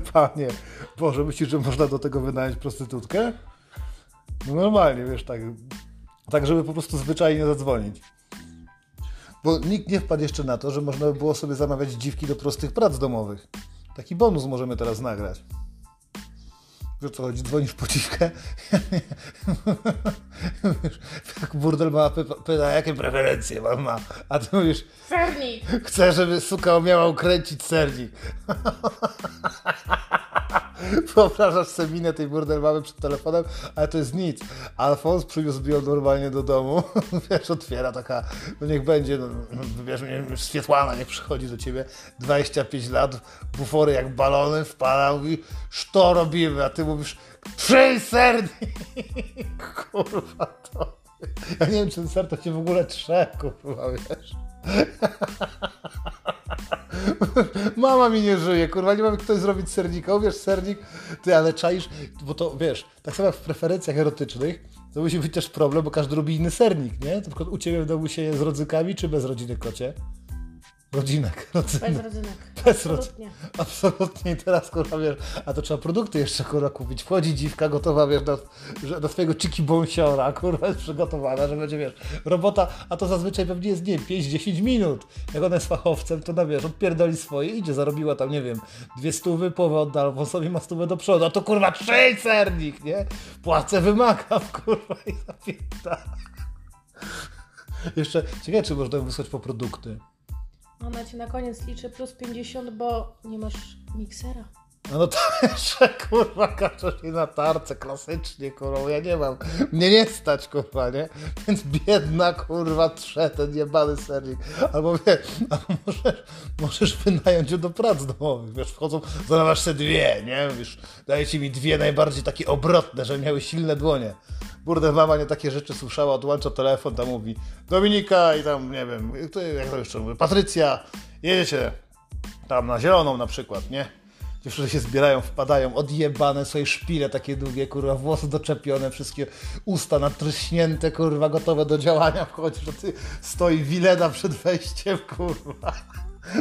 Panie. Boże, myślisz, że można do tego wynająć prostytutkę? No normalnie, wiesz, tak. Tak, żeby po prostu zwyczajnie zadzwonić. Bo nikt nie wpadł jeszcze na to, że można by było sobie zamawiać dziwki do prostych prac domowych. Taki bonus możemy teraz nagrać. Wiesz co chodzi? Dzwonisz po dziwkę? Wiesz, jak burdel ma py- pyta, jakie preferencje mam ma. A ty mówisz, Sernik! chcę, żeby suka umiała ukręcić sernik. Wyobrażasz sobie minę tej burdel mamy przed telefonem, ale to jest nic. Alfons przywiózł ją normalnie do domu, wiesz, otwiera taka, no niech będzie, no, wiesz, Swietłana niech przychodzi do ciebie, 25 lat, bufory jak balony, wpada, mówi, co robimy, a ty mówisz, trzy sernik, kurwa to. Ja nie wiem, czy ten ser to cię w ogóle trze, kurwa, wiesz. Mama mi nie żyje, kurwa, nie mam ktoś zrobić sernika. Uwierz, sernik, ty, ale czaisz, bo to, wiesz, tak samo jak w preferencjach erotycznych, to musi być też problem, bo każdy robi inny sernik, nie? Na przykład u Ciebie w domu się je z rodzykami, czy bez rodziny kocie? Rodzinek, Bez rodzynek. Bez. Absolutnie. Absolutnie i teraz kurwa wiesz, a to trzeba produkty jeszcze kurwa kupić. Wchodzi dziwka gotowa, wiesz, do, do swojego chiki bąsiora, kurwa jest przygotowana, że będzie wiesz, robota, a to zazwyczaj pewnie jest nie 5-10 minut. Jak ona jest fachowcem, to na wiesz, odpierdoli swoje, idzie, zarobiła tam, nie wiem, dwie stówy, połowę odda, albo sobie ma stówę do przodu, a to kurwa trzej sernik, nie? Płacę, wymagam, kurwa i zapięta. Jeszcze ciekawe, czy można ją wysłać po produkty. Ona ci na koniec liczy plus 50, bo nie masz miksera. No, no to jeszcze kurwa kaczesz się na tarce klasycznie, kurwa, ja nie mam, mnie nie stać, kurwa, nie? Więc biedna, kurwa, trze ten jebany sernik. Albo wie, albo możesz, możesz wynająć ją do prac domowych, wiesz, wchodzą, zamawiasz sobie dwie, nie? Wiesz, dajecie mi dwie najbardziej takie obrotne, że miały silne dłonie. Burde mama nie takie rzeczy słyszała, odłącza telefon, tam mówi Dominika i tam, nie wiem, jak to jeszcze mówi, Patrycja, jedziecie tam na zieloną na przykład, nie? Dziewczyny się zbierają, wpadają, odjebane swoje szpile takie długie, kurwa, włosy doczepione, wszystkie usta natryśnięte, kurwa, gotowe do działania. Wchodzisz, a ty stoi Wilena przed wejściem, kurwa.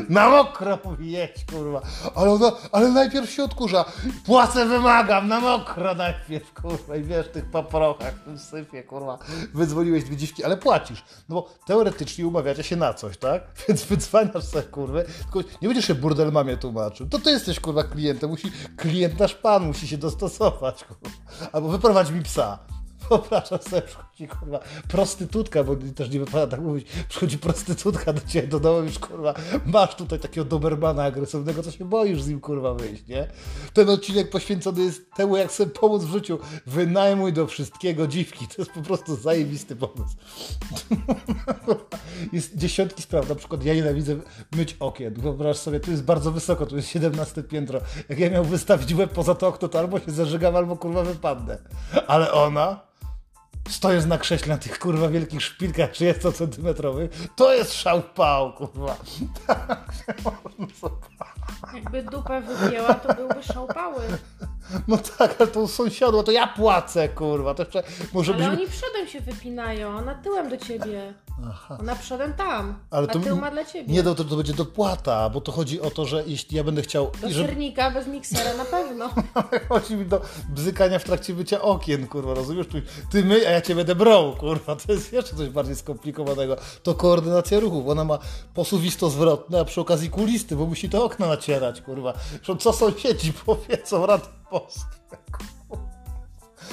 Na mokro jedź, kurwa. Ale, ona, ale najpierw się odkurza. Płacę wymagam, na mokro najpierw, kurwa. I wiesz, tych paprochach, w tym syfie, kurwa. Wydzwoniłeś dwie dziwki, ale płacisz. No bo teoretycznie umawiacie się na coś, tak? Więc wydzwaniasz sobie, kurwa. Tylko nie będziesz się burdel mamie tłumaczył. To ty jesteś, kurwa, klientem. Musi, klient nasz pan musi się dostosować, kurwa. Albo wyprowadź mi psa. Wyobrażam sobie, przychodzi kurwa prostytutka, bo też nie wypada tak mówić, przychodzi prostytutka do ciebie do domu już kurwa, masz tutaj takiego dobermana agresywnego, co się boisz z nim kurwa wyjść, nie? Ten odcinek poświęcony jest temu, jak sobie pomóc w życiu. Wynajmuj do wszystkiego dziwki, to jest po prostu zajebisty pomysł. Jest dziesiątki spraw, na przykład ja nienawidzę myć okien. Wyobraź sobie, tu jest bardzo wysoko, tu jest 17 piętro. Jak ja miał wystawić łeb poza to okno, to albo się zażygam, albo kurwa wypadnę. Ale ona, stojąc na krześle na tych kurwa wielkich szpilkach 30 centymetrowych, to jest szał pał, kurwa. Tak się można zobaczyć. Jakby dupę wypięła, to byłby szałpały. No tak, ale to sąsiadło, to ja płacę, kurwa. To jeszcze może. Ale oni przodem się wypinają, ona tyłem do ciebie. Ona przodem tam, Ale a to tył ma dla ciebie. Nie, to, to będzie dopłata, bo to chodzi o to, że jeśli ja będę chciał... Do żeby- sernika bez miksera na pewno. Chodzi mi do bzykania w trakcie mycia okien, kurwa, rozumiesz? Ty, myj, a ja cię będę brał, kurwa. To jest jeszcze coś bardziej skomplikowanego. To koordynacja ruchów. Ona ma posuwisto zwrotne, a przy okazji kulisty, bo musi te okna nacierać, kurwa. Co sąsiedzi powiedzą, rad boskie, kurwa.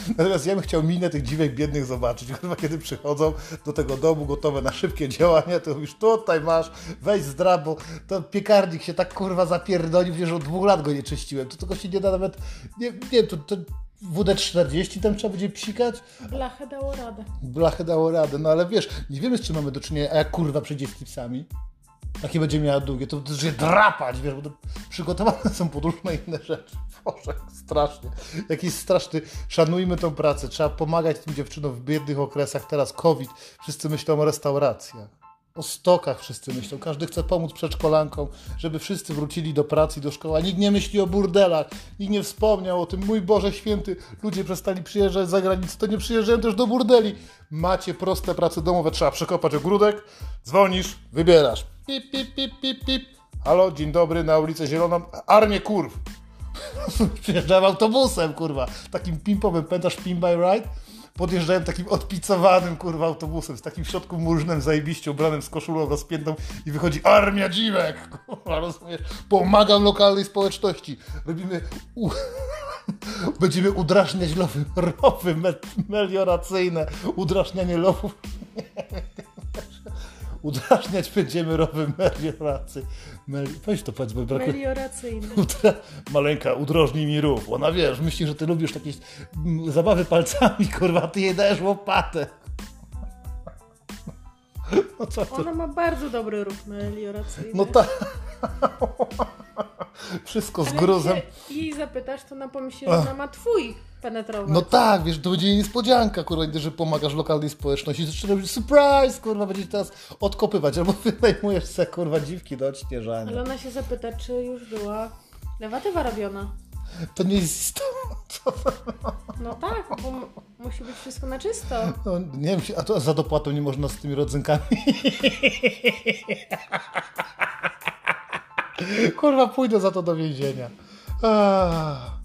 Natomiast ja bym chciał minę tych dziwek biednych zobaczyć, kurwa, kiedy przychodzą do tego domu gotowe na szybkie działania, to mówisz, tutaj masz, weź zdrab, bo to piekarnik się tak kurwa zapierdolił, że od dwóch lat go nie czyściłem, to tylko się nie da nawet, nie nie wiem, to, to WD-40 tam trzeba będzie psikać? Blachę dało radę. Blachę dało radę, no ale wiesz, nie wiemy z czym mamy do czynienia, a jak kurwa przyjdzie z klipsami, jakie będzie miała długie, to się drapać, wiesz, bo to przygotowane są pod różne inne rzeczy. Boże, strasznie. Jakiś straszny, szanujmy tą pracę, trzeba pomagać tym dziewczynom w biednych okresach, teraz COVID, wszyscy myślą o restauracjach. O stokach wszyscy myślą. Każdy chce pomóc przedszkolankom, żeby wszyscy wrócili do pracy i do szkoły. Nikt nie myśli o burdelach. Nikt nie wspomniał o tym. Mój Boże święty, ludzie przestali przyjeżdżać za granicę, to nie przyjeżdżają też do burdeli. Macie proste prace domowe. Trzeba przekopać ogródek, dzwonisz, wybierasz. Pip, pip, pip, pip, pip. Halo, dzień dobry, na ulicę Zieloną. Armię kurw. Przyjeżdżałem autobusem, kurwa. Takim pimpowym, pamiętasz Pimp by Ride? Podjeżdżałem takim odpicowanym, kurwa, autobusem, z takim w środku murzynem, zajebiście ubranym, z koszulą rozpiętą i wychodzi armia dziwek, kurwa, rozumiesz? Pomagam lokalnej społeczności. Robimy... U... Będziemy udrażniać lowy, rowy me melioracyjne, udrażnianie lowów. Udrażniać będziemy rowy melioracy. Mel... Weź to powiedz, bo brakuje... Melioracyjny. Udra... Maleńka, udrożnij mi rów. Ona wiesz, myśli, że ty lubisz takie zabawy palcami, kurwa, ty jej dajesz łopatę. No co? Ona ma bardzo dobry ruch melioracyjny. No tak. Wszystko z Ale gruzem. jej zapytasz, to ona pomyśli, że ona ma twój penetrować. No tak, wiesz, to będzie niespodzianka, kurwa, że pomagasz lokalnej społeczności. Zaczyna robić surprise, kurwa, będzie teraz odkopywać, albo wynajmujesz se, kurwa, dziwki do odśnieżania. Ale ona się zapyta, czy już była lewatywa robiona. To nie jest istotne. No tak, bo musi być wszystko na czysto. No, nie wiem, a to za dopłatą nie można z tymi rodzynkami. Kurwa, pójdę za to do więzienia. Ah.